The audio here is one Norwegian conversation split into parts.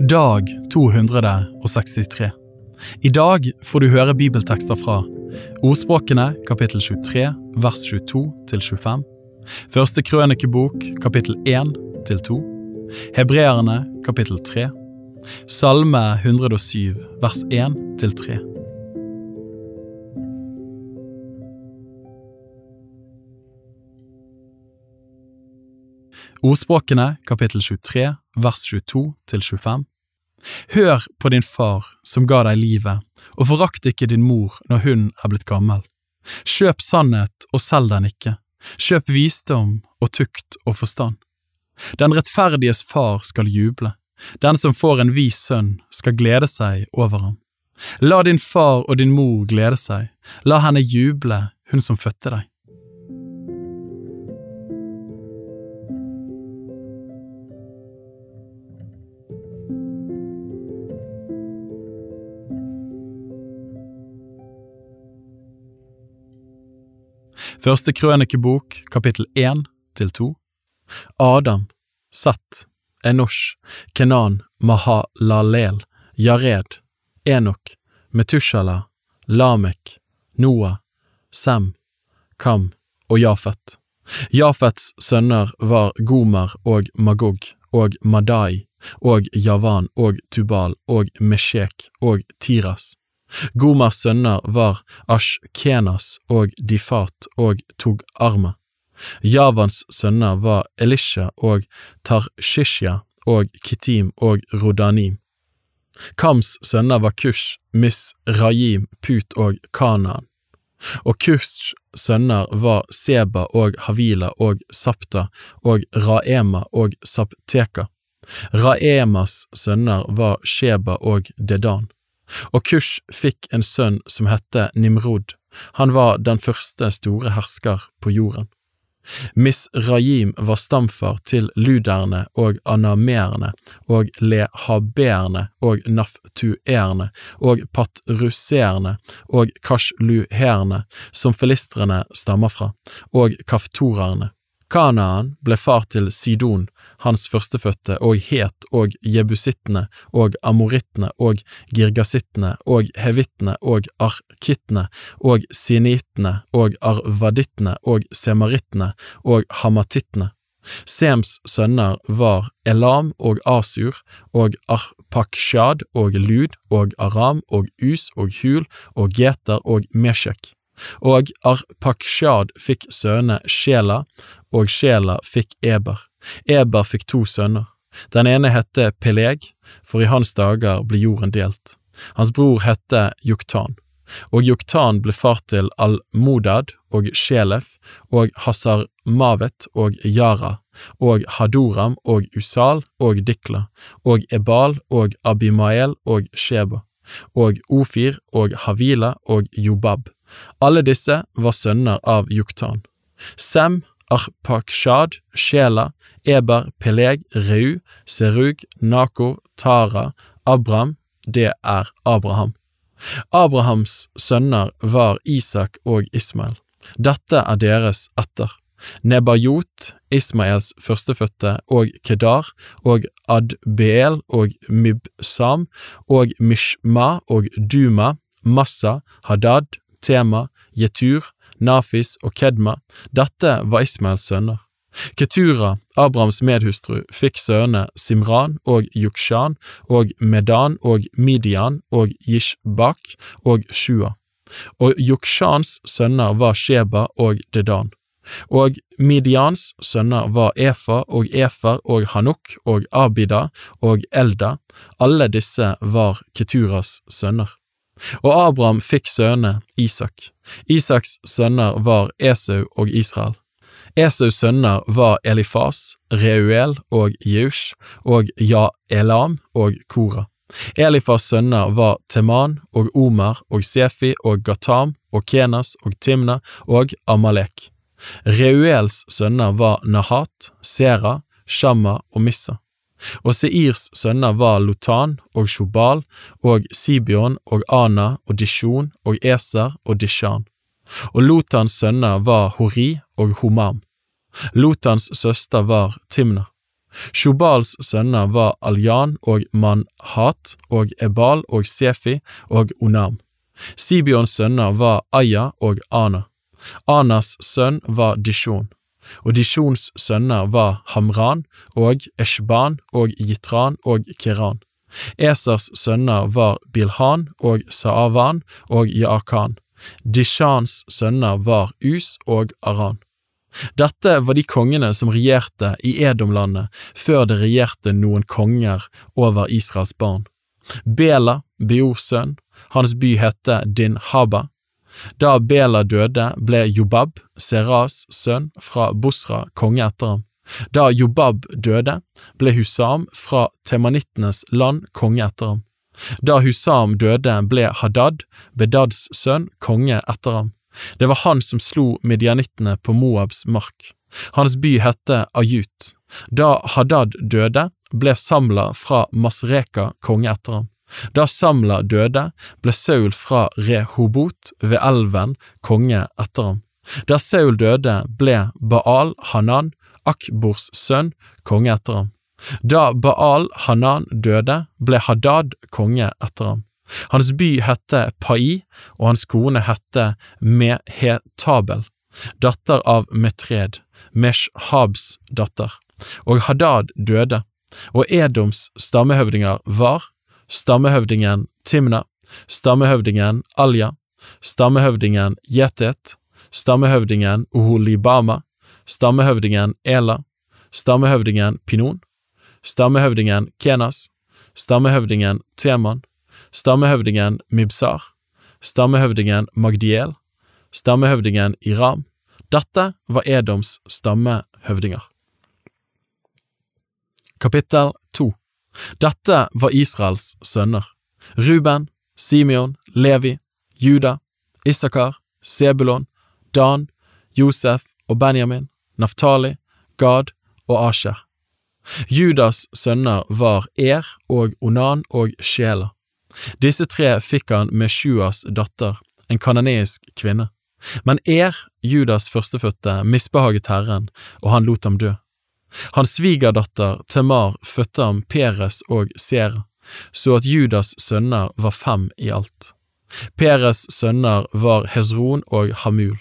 Dag 263. I dag får du høre bibeltekster fra Ordspråkene kapittel 23 vers 22 til 25. Første krønikebok kapittel 1 til 2. Hebreerne kapittel 3. Salme 107 vers 1 til 3. Ordspråkene kapittel 23 vers 22 til 25. Hør på din far som ga deg livet, og forakt ikke din mor når hun er blitt gammel. Kjøp sannhet og selg den ikke, kjøp visdom og tukt og forstand. Den rettferdiges far skal juble, den som får en vis sønn skal glede seg over ham. La din far og din mor glede seg, la henne juble, hun som fødte deg. Første krønikebok, kapittel 1 til 2. Adam, Sett, Enosh, Kenan, Mahalalel, Jared, Enok, Metushala, Lamek, Noah, Sem, Kam og Jafet. Jafets sønner var Gomer og Magog og Madai og Javan og Tubal og Meshek og Tiras. Gomers sønner var Ashkenas og Difat og Tog-Arma. Javans sønner var Elisha og Tarshishya og Kitim og Rodanim. Kams sønner var Kush, Misrayim, Put og Kanaan. Og Kush sønner var Seba og Havila og Sapta og Raema og Sapteka. Raemas sønner var Sheba og Dedan. Og Kush fikk en sønn som hette Nimrod, han var den første store hersker på jorden. Misrajim var stamfar til luderne og anameerne og lehabeerne og naftuerne og Patruserne og kashluherne, som filistrene stammer fra, og kaftorerne. Kanaan ble far til Sidon, hans førstefødte, og Het og jebusittene og amorittene og girgasittene og hevittene og arkittene og sinittene og arvadittene og semarittene og hamatittene. Sems sønner var Elam og Asur og Arpakshad og Lud og Aram og Us og Hul og Geter og Meshek. Og Arpakshad fikk sønne Shela, og Shela fikk Eber. Eber fikk to sønner. Den ene hette Peleg, for i hans dager ble jorden delt. Hans bror hette Juktan. Og Juktan ble far til Al-Modad og Sjelef og Hasar Mavet og Yara og Hadoram og Usal og Dikla og Ebal og Abimael og Sheba og Ofir og Havila og Jobab. Alle disse var sønner av Juktan. Sem, Arpakshad, Shela, Eber, Peleg, Reu, Serug, Nakor, Tara, Abram, det er Abraham. Abrahams sønner var Isak og Ismael. Dette er deres etter. Nebajot, Ismaels førstefødte, og Kedar, og Adbeel og Mibsam, og Mishma og Duma, Massa, Hadad, Tema, Jetur, Nafis og Kedma, dette var Ismaels sønner. Ketura, Abrahams medhustru, fikk sønnene Simran og Yukshan og Medan og Midian og Yishbak og Shua. Og Yukshans sønner var Sheba og Dedan. Og Midians sønner var Efa og Efer og Hanuk og Abida og Elda, alle disse var Keturas sønner. Og Abraham fikk sønnene Isak. Isaks sønner var Esau og Israel. Esaus sønner var Elifas, Reuel og Jeush og Ja-Elam og Kora. Elifas sønner var Teman og Omer og Sefi og Gatam og Kenas og Timna og Amalek. Reuels sønner var Nahat, Sera, Shamma og Missa. Og Seirs sønner var Lotan og Shobal og Sibion og Ana og Dishon og Eser og Dishan. Og Lotans sønner var Hori og Homam. Lotans søster var Timna. Shobals sønner var Aljan og Manhat og Ebal og Sefi og Onam. Sibions sønner var Aya og Ana. Anas sønn var Dishon, og Dishons sønner var Hamran og Eshban og Jitran og Kiran. Esers sønner var Bilhan og Saavan og Jaakan. Dishans sønner var Us og Aran. Dette var de kongene som regjerte i Edomlandet før det regjerte noen konger over Israels barn. Bela, Beors sønn, hans by hette Din Haba. Da Bela døde, ble Jobab, Seras sønn fra Bosra, konge etter ham. Da Jobab døde, ble Husam fra temanittenes land konge etter ham. Da Husam døde, ble Hadad, Bedads sønn, konge etter ham. Det var han som slo midjanittene på Moabs mark. Hans by hette Ajut. Da Hadad døde, ble Samla fra Masreka konge etter ham. Da Samla døde, ble Saul fra Rehobot ved elven konge etter ham. Da Saul døde, ble Baal Hanan, Akbors sønn, konge etter ham. Da Baal Hanan døde, ble Hadad konge etter ham. Hans by hette Pai, og hans kone hette Mehetabel, datter av Metred, Meshhabs datter. Og Hadad døde, og Edoms stammehøvdinger var stammehøvdingen Timna, stammehøvdingen Alja, stammehøvdingen Jetet, stammehøvdingen Uhulibama. stammehøvdingen Ela, stammehøvdingen Pinon, stammehøvdingen Kenas, stammehøvdingen Teman, stammehøvdingen Mibsar, stammehøvdingen Magdiel, stammehøvdingen Iram. Dette var Edoms stammehøvdinger. Kapittel 2 Dette var Israels sønner. Ruben, Simeon, Levi, Juda, Isakar, Sebulon, Dan, Josef og Benjamin, Naftali, Gad og Asher. Judas sønner var Er og Onan og Sjela. Disse tre fikk han med Sjuas datter, en kanoneisk kvinne. Men Er, Judas førstefødte, misbehaget Herren, og han lot ham dø. Hans svigerdatter Temar fødte ham Peres og Sera, så at Judas sønner var fem i alt. Peres sønner var Hezron og Hamul,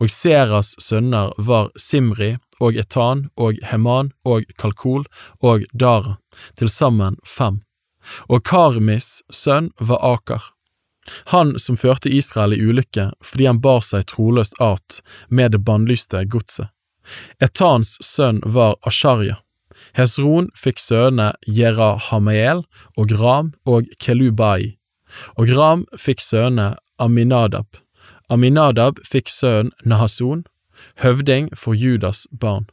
og Seras sønner var Simri og Etan og Heman og Kalkol og Dara, til sammen fem og Karmis sønn var Akar. Han som førte Israel i ulykke fordi han bar seg troløst at med det bannlyste godset. Etans sønn var Asharja. Hesron fikk sønnene Jerahamael og Ram og Kelubai, og Ram fikk sønnene Aminadab. Aminadab fikk sønnen Nahason, høvding for Judas barn.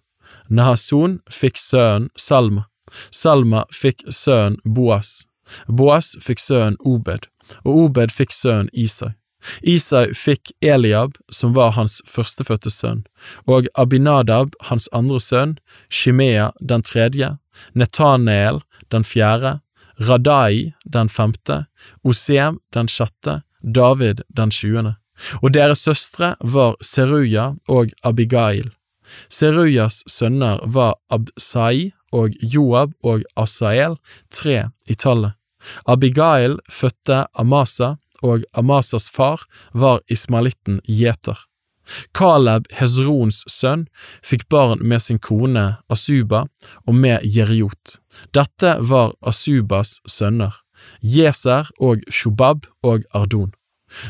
Nahason fikk sønnen Salma. Salma fikk sønnen Boas. Boas fikk sønnen Obed, og Obed fikk sønnen Isai. Isai fikk Eliab, som var hans førstefødte sønn, og Abinadab, hans andre sønn, Shimea den tredje, Netaneel den fjerde, Radai den femte, Osem den sjette, David den tjuende. Og deres søstre var Seruya og Abigail. Seruyas sønner var Absai og Joab og Asael, tre i tallet. Abigail fødte Amasa, og Amasas far var ismaelitten Jeter. Kaleb, Hezrons sønn, fikk barn med sin kone Asuba og med Jeriot. Dette var Asubas sønner, Jeser og Shobab og Ardon.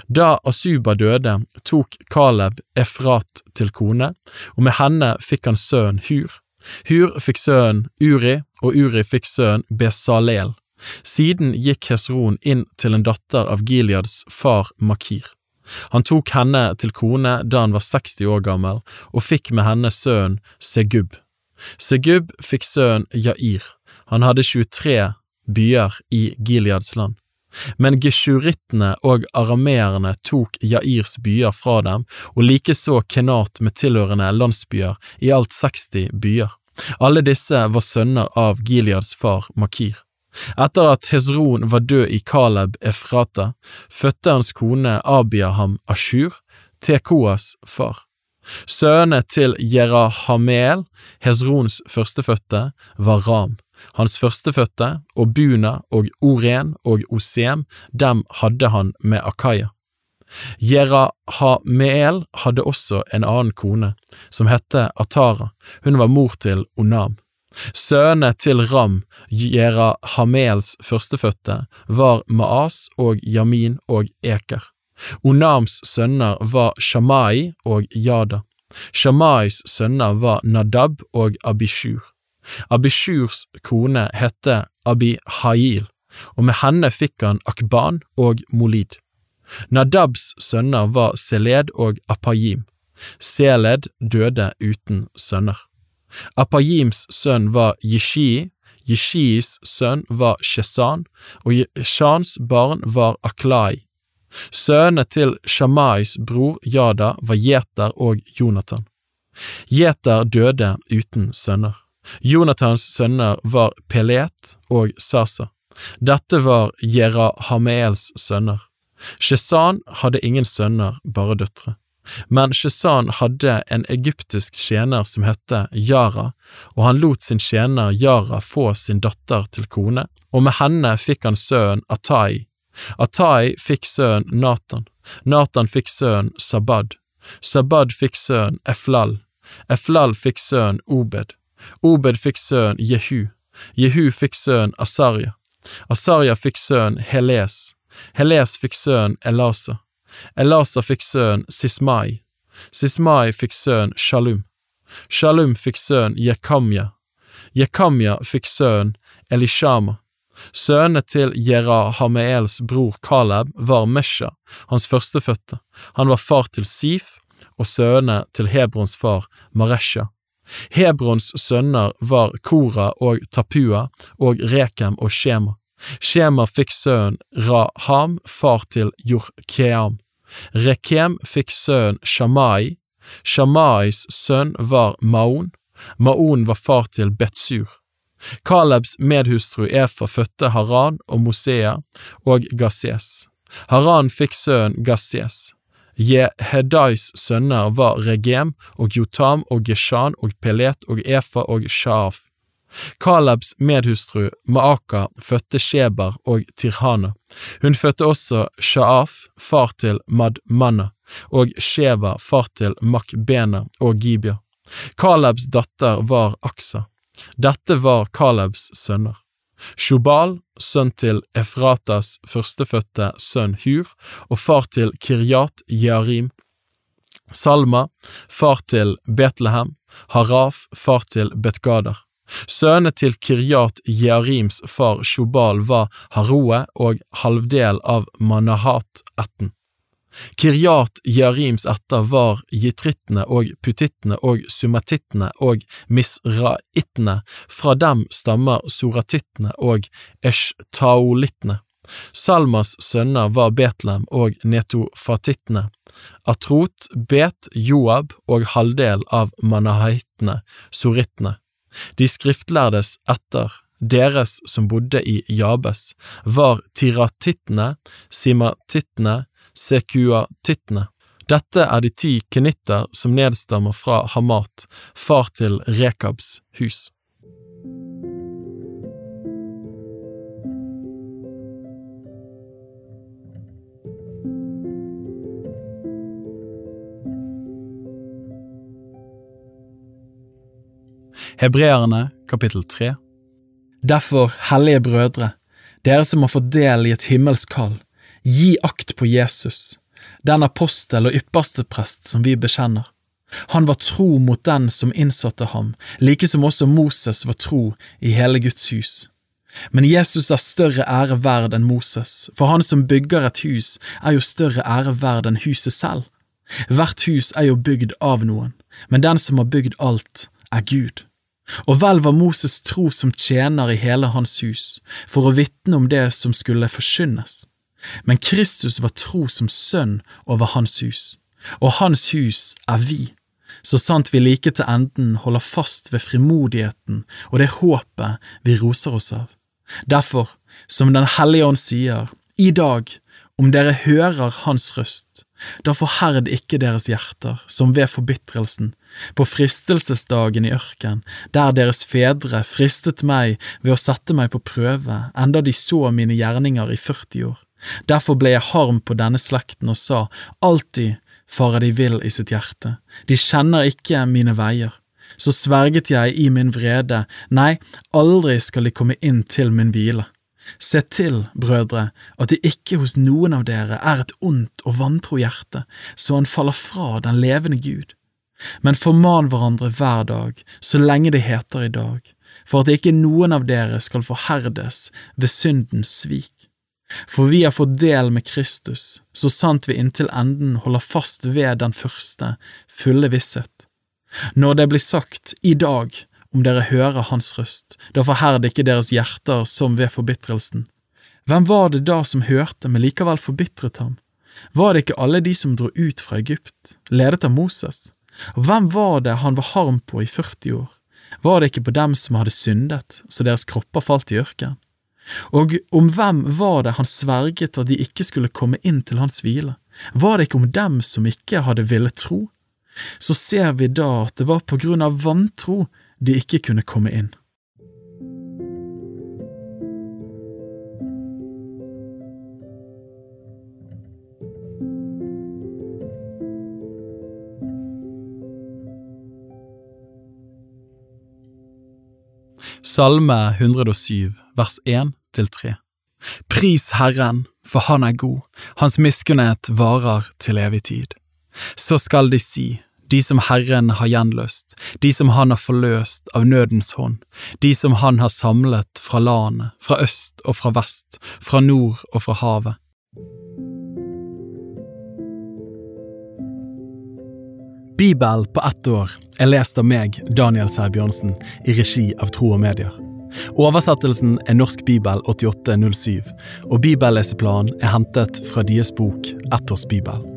Da Asuba døde, tok Kaleb Efrat til kone, og med henne fikk han sønnen Hur. Hur fikk sønnen Uri, og Uri fikk sønnen Besalel. Siden gikk Hesron inn til en datter av Gileads far Makir. Han tok henne til kone da han var 60 år gammel, og fikk med henne sønnen Segub. Segub fikk sønnen Jair. Han hadde 23 byer i Gileads land. Men geshurittene og arameerne tok Jairs byer fra dem, og likeså Kenat med tilhørende landsbyer, i alt 60 byer. Alle disse var sønner av Gileads far Makir. Etter at Hezron var død i Kaleb Efrata, fødte hans kone Abiaham Ashur, Tekoas far. Sønnene til Jerahameel, Hezrons førstefødte, var Ram, hans førstefødte, Obuna og Oren og Osem, dem hadde han med Akaya. Jerahameel hadde også en annen kone, som hette Atara, hun var mor til Onam. Sønnene til Ram, Jerahamels førstefødte, var Maas og Yamin og Eker. Onams sønner var Shamai og Yada. Shamais sønner var Nadab og Abishur. Abishurs kone hette Abihail, og med henne fikk han Akban og Molid. Nadabs sønner var Seled og Apayim. Seled døde uten sønner. Apayims sønn var Yishii, Jishis sønn var Shesan, og Shans barn var Aklai. Sønnene til Shamais bror Jada var Jeter og Jonathan. Jeter døde uten sønner. Jonathans sønner var Pelet og Sasa. Dette var Jerahameels sønner. Shesan hadde ingen sønner, bare døtre. Men Shesan hadde en egyptisk tjener som hette Yara, og han lot sin tjener Yara få sin datter til kone, og med henne fikk han sønnen Atai. Atai fikk sønnen Natan, Natan fikk sønnen Sabad, Sabad fikk sønnen Eflal, Eflal fikk sønnen Obed, Obed fikk sønnen Jehu, Jehu fikk sønnen Asarja, Asarja fikk sønnen Heles, Heles fikk sønnen Elasa, Elasa fikk sønnen Sismai, Sismai fikk sønnen Shalum, Shalum fikk sønnen Jekamya, Jekamya fikk sønnen Elishama, Sønnene til Jerahameels bror Kaleb var Mesha, hans førstefødte, han var far til Sif, og sønnene til Hebrons far Maresha. Hebrons sønner var Kora og Tapua og Rekem og Shema. Shema fikk sønnen Raham, far til Jorkeam. Rekem fikk sønnen Shamai. Shamais sønn var Maon. Maon var far til Betsur. Kalebs medhustru Efa fødte Haran og Mosea og Gassies. Haran fikk sønnen Gassies. Jehedais sønner var Regem og Jotam og Geshan og Pelet og Efa og Shaaf. Kalebs medhustru Maaka fødte Shebar og Tirhana. Hun fødte også Shaaf, far til Madmanna, og Sheba, far til Makbena og Gibia. Kalebs datter var Aksa. Dette var Kalebs sønner. Shubal, sønn til Efratas førstefødte sønn Hur, og far til Kiryat Jearim. Salma, far til Betlehem. Haraf, far til Betgader. Sønnene til Kiryat Jearims far Shobal var Haroe og halvdel av Manahat-ætten. Kiryat Jearims ætter var jitrittene og putittene og sumatittene og misraittene, fra dem stammer soratittene og eshtaolittene. Salmas sønner var Betlehem og netofatittene, Atrot, Bet, Joab og halvdel av manahittene, sorittene. De skriftlærdes etter, deres som bodde i Jabes, var tiratittene, simatittene, sekuatittene. Dette er de ti kenitter som nedstammer fra Hamat, far til Rekabs hus. Hebreerne kapittel 3 Derfor, hellige brødre, dere som har fått del i et himmelsk kall, gi akt på Jesus, den apostel og ypperste prest som vi bekjenner. Han var tro mot den som innsatte ham, like som også Moses var tro i hele Guds hus. Men Jesus er større ære verd enn Moses, for han som bygger et hus, er jo større ære verd enn huset selv. Hvert hus er jo bygd av noen, men den som har bygd alt, er Gud. Og vel var Moses tro som tjener i hele hans hus, for å vitne om det som skulle forkynnes. Men Kristus var tro som sønn over hans hus, og hans hus er vi, så sant vi like til enden holder fast ved frimodigheten og det håpet vi roser oss av. Derfor, som Den hellige ånd sier, i dag, om dere hører Hans røst, Da forherd ikke deres hjerter, som ved forbitrelsen, på fristelsesdagen i ørken, der deres fedre fristet meg ved å sette meg på prøve, enda de så mine gjerninger i 40 år. Derfor ble jeg harm på denne slekten og sa, alltid farer de vill i sitt hjerte, de kjenner ikke mine veier. Så sverget jeg i min vrede, nei, aldri skal de komme inn til min hvile. Se til, brødre, at det ikke hos noen av dere er et ondt og vantro hjerte, så han faller fra den levende Gud. Men forman hverandre hver dag, så lenge det heter i dag, for at ikke noen av dere skal forherdes ved syndens svik. For vi har fått del med Kristus, så sant vi inntil enden holder fast ved den første, fulle visshet. Når det blir sagt i dag, om dere hører hans røst, da forherd ikke deres hjerter som ved forbitrelsen. Hvem var det da som hørte, men likevel forbitret ham? Var det ikke alle de som dro ut fra Egypt, ledet av Moses? Og hvem var det han var harm på i 40 år? Var det ikke på dem som hadde syndet, så deres kropper falt i ørkenen? Og om hvem var det han sverget at de ikke skulle komme inn til hans hvile? Var det ikke om dem som ikke hadde villet tro? Så ser vi da at det var på grunn av vantro de ikke kunne komme inn. Salme 107, vers 1 3 Pris Herren, for Han er god, Hans miskunnhet varer til evig tid. Så skal de si, de som Herren har gjenløst, de som Han har forløst av nødens hånd, de som Han har samlet fra landet, fra øst og fra vest, fra nord og fra havet. Bibel på ett år er lest av meg, Daniel Sæbjørnsen, i regi av Tro og Medier. Oversettelsen er Norsk bibel 8807, og bibelleseplanen er hentet fra deres bok Ett års bibel.